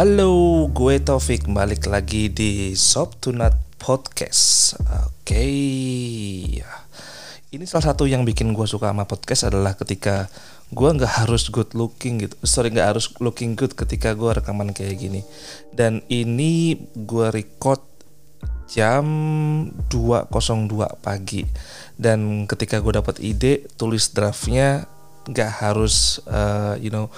Halo, gue Taufik balik lagi di Sob Tunat Podcast. Oke, ini salah satu yang bikin gue suka sama podcast adalah ketika gue nggak harus good looking gitu, sorry nggak harus looking good ketika gue rekaman kayak gini. Dan ini gue record jam 2.02 pagi dan ketika gue dapat ide tulis draftnya nggak harus uh, you know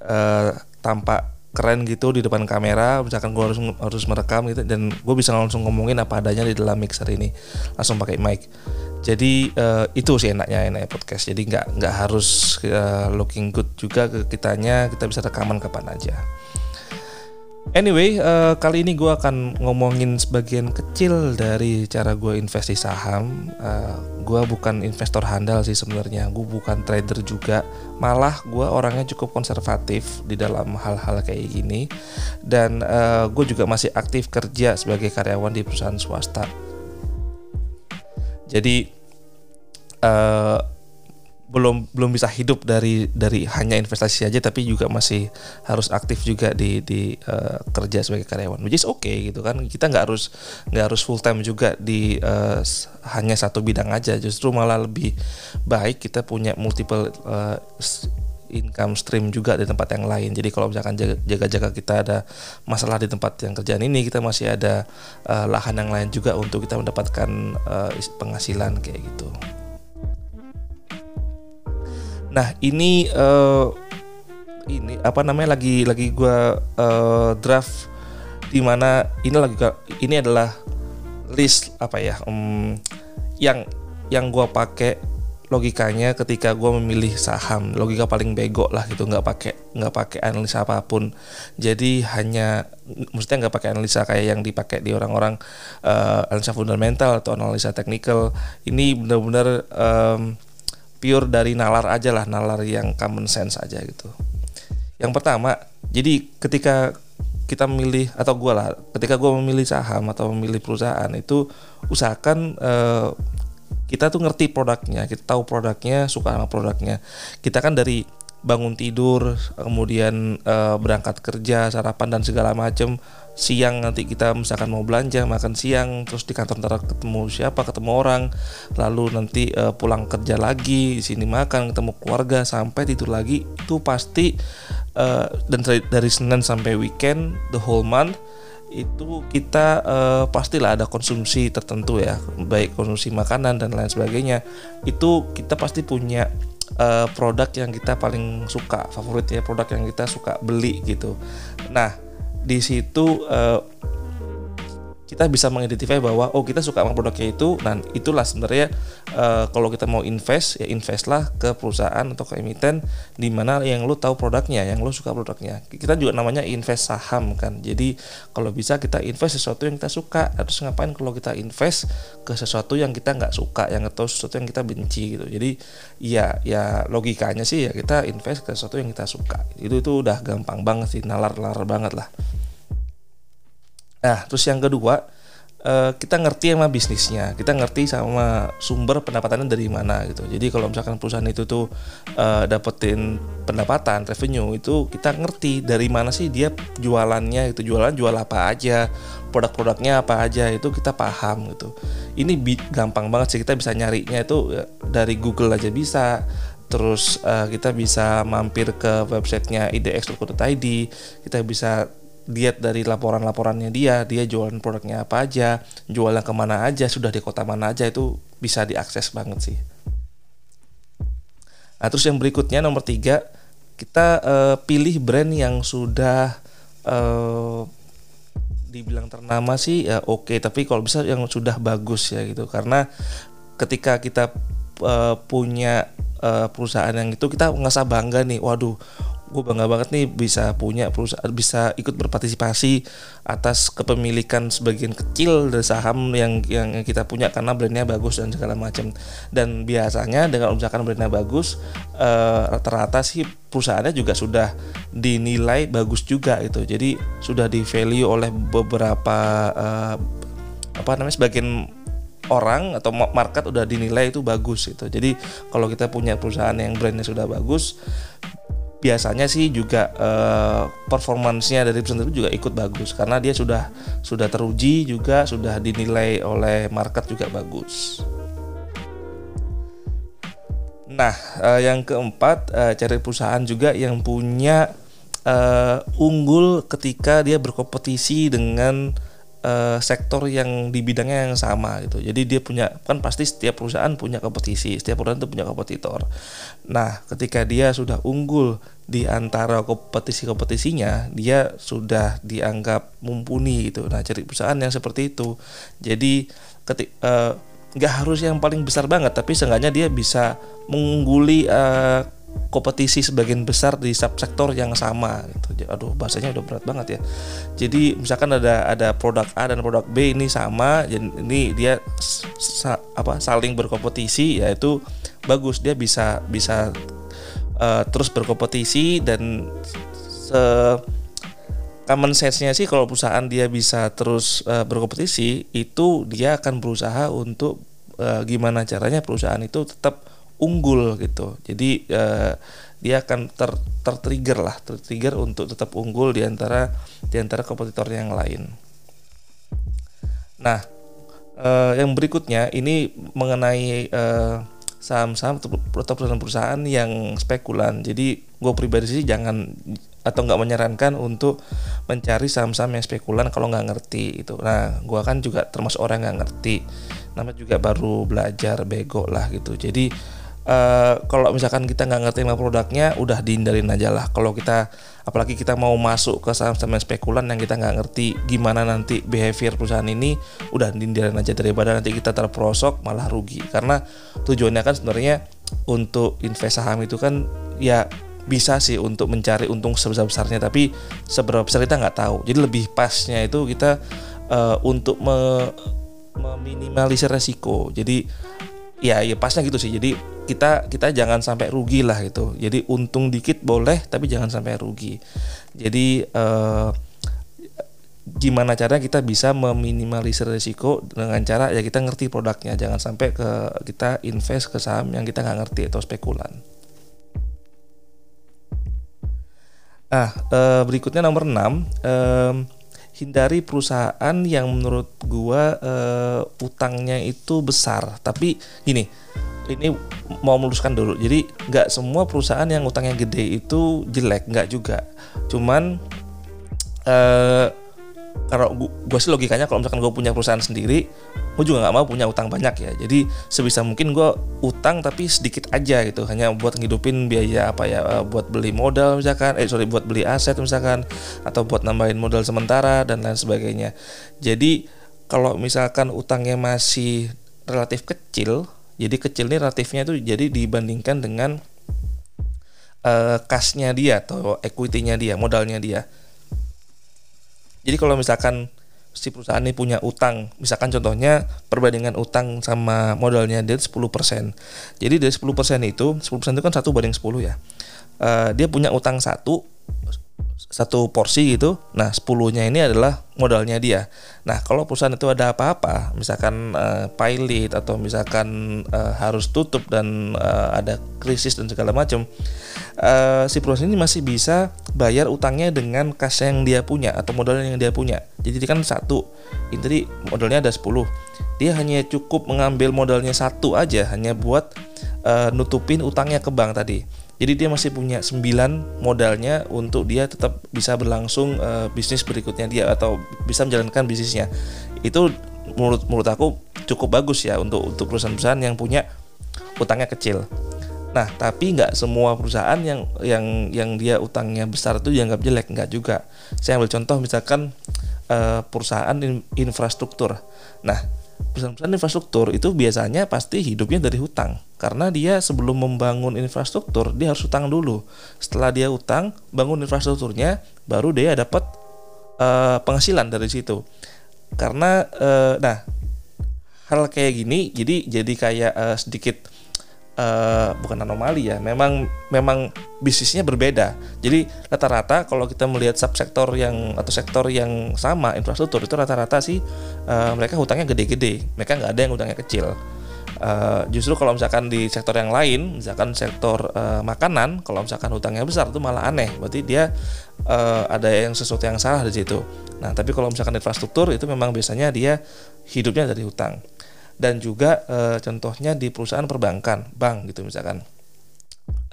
uh, tampak keren gitu di depan kamera misalkan gue harus harus merekam gitu dan gue bisa langsung ngomongin apa adanya di dalam mixer ini. Langsung pakai mic. Jadi uh, itu sih enaknya enaknya podcast. Jadi nggak nggak harus uh, looking good juga ke kitanya kita bisa rekaman kapan aja Anyway, uh, kali ini gue akan ngomongin sebagian kecil dari cara gue investasi saham. Uh, gue bukan investor handal sih sebenarnya, gue bukan trader juga. Malah gue orangnya cukup konservatif di dalam hal-hal kayak gini. Dan uh, gue juga masih aktif kerja sebagai karyawan di perusahaan swasta. Jadi uh, belum belum bisa hidup dari dari hanya investasi aja tapi juga masih harus aktif juga di di uh, kerja sebagai karyawan which is okay gitu kan. Kita nggak harus nggak harus full time juga di uh, hanya satu bidang aja. Justru malah lebih baik kita punya multiple uh, income stream juga di tempat yang lain. Jadi kalau misalkan jaga-jaga kita ada masalah di tempat yang kerjaan ini kita masih ada uh, lahan yang lain juga untuk kita mendapatkan uh, penghasilan kayak gitu Nah ini uh, ini apa namanya lagi lagi gue uh, draft di mana ini lagi ini adalah list apa ya um, yang yang gue pakai logikanya ketika gue memilih saham. Logika paling bego lah gitu nggak pakai nggak pakai analisa apa pun. Jadi hanya maksudnya nggak pakai analisa kayak yang dipakai di orang-orang uh, analisa fundamental atau analisa teknikal. Ini benar-benar um, pure dari nalar aja lah nalar yang common sense aja gitu. Yang pertama jadi ketika kita memilih atau gue lah ketika gue memilih saham atau memilih perusahaan itu usahakan uh, kita tuh ngerti produknya kita tahu produknya suka sama produknya. Kita kan dari bangun tidur, kemudian e, berangkat kerja, sarapan dan segala macam. Siang nanti kita misalkan mau belanja, makan siang, terus di kantor ntar ketemu siapa, ketemu orang, lalu nanti e, pulang kerja lagi, di sini makan, ketemu keluarga, sampai tidur lagi. Itu pasti e, dan dari, dari Senin sampai weekend, the whole month itu kita uh, pastilah ada konsumsi tertentu ya baik konsumsi makanan dan lain sebagainya itu kita pasti punya uh, produk yang kita paling suka, favoritnya produk yang kita suka beli gitu. Nah, di situ uh, kita bisa mengidentifikasi bahwa oh kita suka sama produknya itu dan itulah sebenarnya uh, kalau kita mau invest ya investlah ke perusahaan atau ke emiten di mana yang lu tahu produknya yang lu suka produknya. Kita juga namanya invest saham kan. Jadi kalau bisa kita invest sesuatu yang kita suka harus ngapain kalau kita invest ke sesuatu yang kita nggak suka yang atau sesuatu yang kita benci gitu. Jadi ya ya logikanya sih ya kita invest ke sesuatu yang kita suka. Itu itu udah gampang banget sih nalar-nalar banget lah Nah, terus yang kedua, uh, kita ngerti sama bisnisnya, kita ngerti sama sumber pendapatannya dari mana gitu. Jadi kalau misalkan perusahaan itu tuh uh, dapetin pendapatan, revenue itu kita ngerti dari mana sih dia jualannya itu jualan jual apa aja, produk-produknya apa aja itu kita paham gitu. Ini gampang banget sih kita bisa nyarinya itu ya, dari Google aja bisa terus uh, kita bisa mampir ke websitenya idx.co.id kita bisa lihat dari laporan-laporannya dia dia jualan produknya apa aja jualan ke mana aja sudah di kota mana aja itu bisa diakses banget sih nah terus yang berikutnya nomor tiga kita uh, pilih brand yang sudah uh, dibilang ternama sih ya oke okay. tapi kalau bisa yang sudah bagus ya gitu karena ketika kita uh, punya uh, perusahaan yang itu kita ngerasa bangga nih waduh gue bangga banget nih bisa punya perusahaan bisa ikut berpartisipasi atas kepemilikan sebagian kecil dari saham yang yang kita punya karena brandnya bagus dan segala macam. Dan biasanya dengan misalkan brandnya bagus uh, rata-rata sih perusahaannya juga sudah dinilai bagus juga itu jadi sudah di value oleh beberapa uh, apa namanya sebagian orang atau market udah dinilai itu bagus itu jadi kalau kita punya perusahaan yang brandnya sudah bagus biasanya sih juga uh, performansnya dari itu juga ikut bagus karena dia sudah sudah teruji juga sudah dinilai oleh market juga bagus. Nah, uh, yang keempat uh, cari perusahaan juga yang punya uh, unggul ketika dia berkompetisi dengan sektor yang di bidangnya yang sama gitu. Jadi dia punya kan pasti setiap perusahaan punya kompetisi, setiap perusahaan itu punya kompetitor. Nah, ketika dia sudah unggul di antara kompetisi-kompetisinya, dia sudah dianggap mumpuni gitu. Nah, cari perusahaan yang seperti itu. Jadi ketik uh, nggak harus yang paling besar banget, tapi seenggaknya dia bisa mengungguli uh, kompetisi sebagian besar di subsektor yang sama gitu. Aduh bahasanya udah berat banget ya. Jadi misalkan ada ada produk A dan produk B ini sama, jadi ini dia sa, apa saling berkompetisi yaitu bagus dia bisa bisa uh, terus berkompetisi dan se common sense-nya sih kalau perusahaan dia bisa terus uh, berkompetisi itu dia akan berusaha untuk uh, gimana caranya perusahaan itu tetap unggul gitu. Jadi uh, dia akan ter tertrigger lah, tertrigger untuk tetap unggul di antara di antara kompetitor yang lain. Nah, uh, yang berikutnya ini mengenai uh, saham-saham atau perusahaan-perusahaan yang spekulan. Jadi gue pribadi sih jangan atau nggak menyarankan untuk mencari saham-saham yang spekulan kalau nggak ngerti itu. Nah, gue kan juga termasuk orang nggak ngerti. Namanya juga baru belajar bego lah gitu. Jadi uh, kalau misalkan kita nggak ngerti nama produknya udah dihindarin aja lah. Kalau kita apalagi kita mau masuk ke saham-saham spekulan yang kita nggak ngerti gimana nanti behavior perusahaan ini udah dihindarin aja. Daripada nanti kita terperosok malah rugi. Karena tujuannya kan sebenarnya untuk invest saham itu kan ya bisa sih untuk mencari untung sebesar-besarnya. Tapi seberapa besar kita nggak tahu. Jadi lebih pasnya itu kita uh, untuk me meminimalisir resiko. Jadi ya ya pasnya gitu sih jadi kita kita jangan sampai rugi lah gitu. Jadi untung dikit boleh tapi jangan sampai rugi. Jadi eh, gimana caranya kita bisa meminimalisir risiko dengan cara ya kita ngerti produknya jangan sampai ke kita invest ke saham yang kita nggak ngerti atau spekulan. Nah, eh, berikutnya nomor 6 eh, hindari perusahaan yang menurut gua eh, utangnya itu besar. Tapi gini, ini mau meluluskan dulu. Jadi nggak semua perusahaan yang utangnya gede itu jelek, nggak juga. Cuman eh, kalau gue sih logikanya kalau misalkan gue punya perusahaan sendiri, gue juga nggak mau punya utang banyak ya. Jadi sebisa mungkin gue utang tapi sedikit aja gitu, hanya buat ngidupin biaya apa ya, eh, buat beli modal misalkan, eh sorry buat beli aset misalkan, atau buat nambahin modal sementara dan lain sebagainya. Jadi kalau misalkan utangnya masih relatif kecil, jadi kecil ini relatifnya itu jadi dibandingkan dengan uh, kasnya dia atau equity-nya dia, modalnya dia. Jadi kalau misalkan si perusahaan ini punya utang, misalkan contohnya perbandingan utang sama modalnya dia 10%. Jadi dari 10% itu, 10% itu kan satu banding 10 ya. Uh, dia punya utang satu satu porsi gitu. Nah, 10-nya ini adalah modalnya dia. Nah, kalau perusahaan itu ada apa-apa, misalkan uh, pilot atau misalkan uh, harus tutup dan uh, ada krisis dan segala macam, uh, si perusahaan ini masih bisa bayar utangnya dengan kas yang dia punya atau modalnya yang dia punya. Jadi kan satu, ini tadi modalnya ada 10. Dia hanya cukup mengambil modalnya satu aja hanya buat uh, nutupin utangnya ke bank tadi jadi dia masih punya 9 modalnya untuk dia tetap bisa berlangsung uh, bisnis berikutnya dia atau bisa menjalankan bisnisnya. Itu menurut menurut aku cukup bagus ya untuk untuk perusahaan-perusahaan yang punya utangnya kecil. Nah, tapi nggak semua perusahaan yang yang yang dia utangnya besar itu dianggap jelek, nggak juga. Saya ambil contoh misalkan uh, perusahaan infrastruktur. Nah, perusahaan-perusahaan infrastruktur itu biasanya pasti hidupnya dari hutang. Karena dia sebelum membangun infrastruktur dia harus hutang dulu. Setelah dia utang bangun infrastrukturnya baru dia dapat uh, penghasilan dari situ. Karena uh, nah hal kayak gini jadi jadi kayak uh, sedikit uh, bukan anomali ya memang memang bisnisnya berbeda jadi rata-rata kalau kita melihat subsektor yang atau sektor yang sama infrastruktur itu rata-rata sih uh, mereka hutangnya gede-gede mereka nggak ada yang hutangnya kecil Uh, justru kalau misalkan di sektor yang lain, misalkan sektor uh, makanan, kalau misalkan hutangnya besar itu malah aneh. Berarti dia uh, ada yang sesuatu yang salah di situ. Nah, tapi kalau misalkan infrastruktur itu memang biasanya dia hidupnya dari hutang. Dan juga uh, contohnya di perusahaan perbankan, bank gitu misalkan.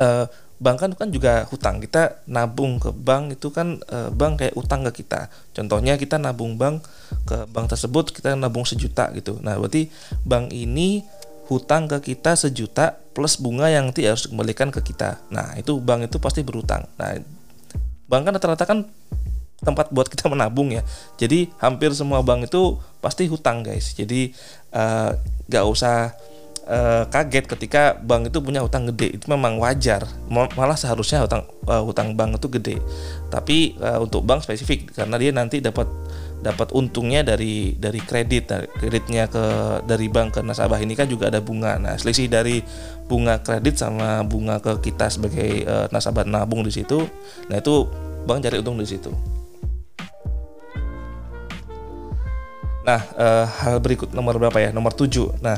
Uh, bank kan kan juga hutang. Kita nabung ke bank itu kan e, bank kayak utang ke kita. Contohnya kita nabung bank ke bank tersebut kita nabung sejuta gitu. Nah berarti bank ini hutang ke kita sejuta plus bunga yang nanti harus dikembalikan ke kita. Nah itu bank itu pasti berutang nah bank kan rata-rata kan tempat buat kita menabung ya. Jadi hampir semua bank itu pasti hutang guys. Jadi uh, gak usah uh, kaget ketika bank itu punya utang gede. Itu memang wajar. Malah seharusnya utang uh, utang bank itu gede. Tapi uh, untuk bank spesifik karena dia nanti dapat dapat untungnya dari dari kredit dari kreditnya ke dari bank ke nasabah. Ini kan juga ada bunga. Nah selisih dari bunga kredit sama bunga ke kita sebagai uh, nasabah nabung di situ. Nah itu bank cari untung di situ Nah, uh, hal berikut nomor berapa ya? Nomor 7. Nah,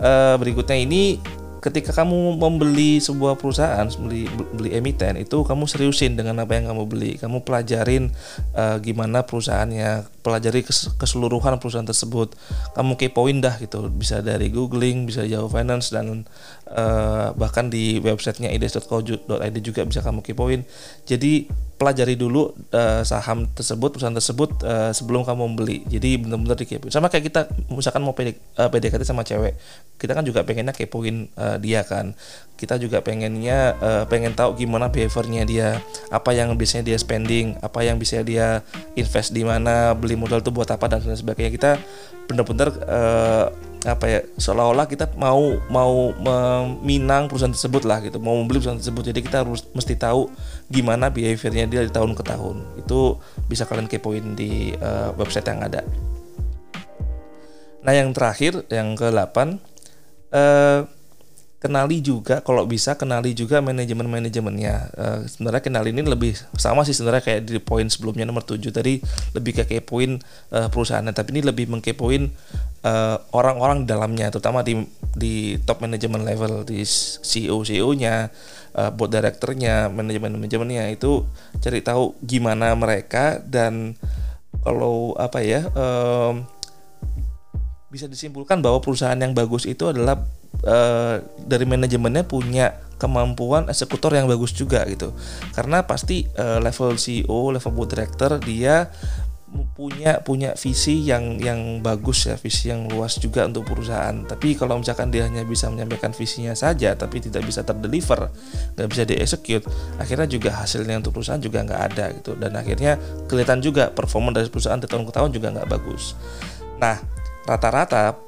uh, berikutnya ini ketika kamu membeli sebuah perusahaan, beli beli emiten itu kamu seriusin dengan apa yang kamu beli. Kamu pelajarin uh, gimana perusahaannya, pelajari keseluruhan perusahaan tersebut. Kamu kepoin dah gitu. Bisa dari googling, bisa Yahoo Finance dan uh, bahkan di websitenya ides.co.id juga bisa kamu kepoin. Jadi pelajari dulu uh, saham tersebut perusahaan tersebut uh, sebelum kamu membeli jadi benar-benar dikepoin sama kayak kita misalkan mau PD, uh, PDKT sama cewek kita kan juga pengennya kepoin uh, dia kan kita juga pengennya uh, pengen tahu gimana behaviornya dia apa yang biasanya dia spending apa yang bisa dia invest di mana beli modal itu buat apa dan sebagainya. Kita benar-benar uh, apa ya seolah-olah kita mau mau meminang perusahaan tersebut lah gitu. Mau membeli perusahaan tersebut. Jadi kita harus mesti tahu gimana behaviornya dia dari tahun ke tahun. Itu bisa kalian kepoin di uh, website yang ada. Nah yang terakhir yang ke 8 uh, kenali juga kalau bisa kenali juga manajemen manajemennya uh, sebenarnya kenali ini lebih sama sih sebenarnya kayak di poin sebelumnya nomor 7 tadi lebih ke kepoin uh, perusahaannya. Tapi ini lebih mengkepoin uh, orang-orang dalamnya terutama di di top manajemen level di CEO CEO-nya uh, board directornya manajemen manajemennya itu cari tahu gimana mereka dan kalau apa ya uh, bisa disimpulkan bahwa perusahaan yang bagus itu adalah uh, dari manajemennya punya kemampuan eksekutor yang bagus juga gitu. Karena pasti uh, level CEO level board director dia punya punya visi yang yang bagus ya visi yang luas juga untuk perusahaan. Tapi kalau misalkan dia hanya bisa menyampaikan visinya saja tapi tidak bisa terdeliver nggak bisa dieksekut akhirnya juga hasilnya untuk perusahaan juga nggak ada gitu. Dan akhirnya kelihatan juga performa dari perusahaan dari tahun ke tahun juga nggak bagus. Nah rata-rata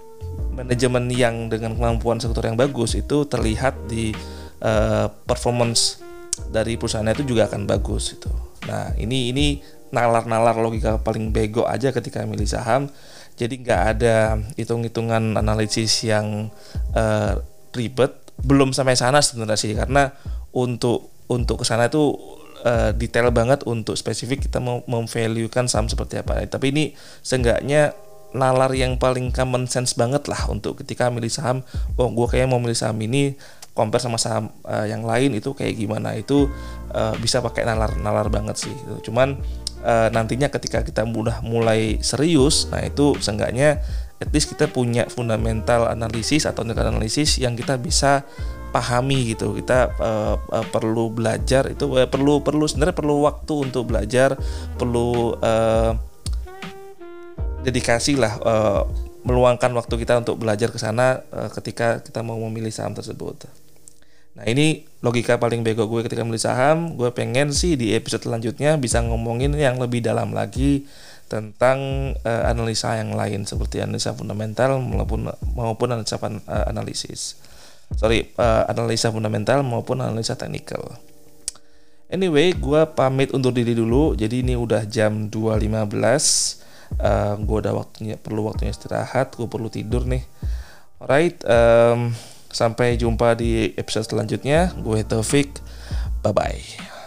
manajemen yang dengan kemampuan sektor yang bagus itu terlihat di uh, performance dari perusahaannya itu juga akan bagus itu. Nah ini ini nalar-nalar logika paling bego aja ketika milih saham. Jadi nggak ada hitung-hitungan analisis yang uh, ribet. Belum sampai sana sebenarnya sih karena untuk untuk ke sana itu uh, detail banget untuk spesifik kita mau memvaluekan saham seperti apa. Tapi ini seenggaknya nalar yang paling common sense banget lah untuk ketika milih saham oh gue kayak mau milih saham ini compare sama saham uh, yang lain itu kayak gimana itu uh, bisa pakai nalar nalar banget sih gitu. cuman uh, nantinya ketika kita mudah mulai serius nah itu seenggaknya at least kita punya fundamental analisis atau analisis yang kita bisa pahami gitu kita uh, uh, perlu belajar itu uh, perlu perlu sebenarnya perlu waktu untuk belajar perlu uh, dedikasi lah uh, meluangkan waktu kita untuk belajar ke sana uh, ketika kita mau memilih saham tersebut. Nah ini logika paling bego gue ketika memilih saham. Gue pengen sih di episode selanjutnya bisa ngomongin yang lebih dalam lagi tentang uh, analisa yang lain seperti analisa fundamental maupun maupun analisa uh, analisis. Sorry, uh, analisa fundamental maupun analisa teknikal. Anyway, gue pamit undur diri dulu. Jadi ini udah jam 2.15 uh, gue udah waktunya perlu waktunya istirahat gue perlu tidur nih. Alright um, sampai jumpa di episode selanjutnya. Gue Taufik. Bye bye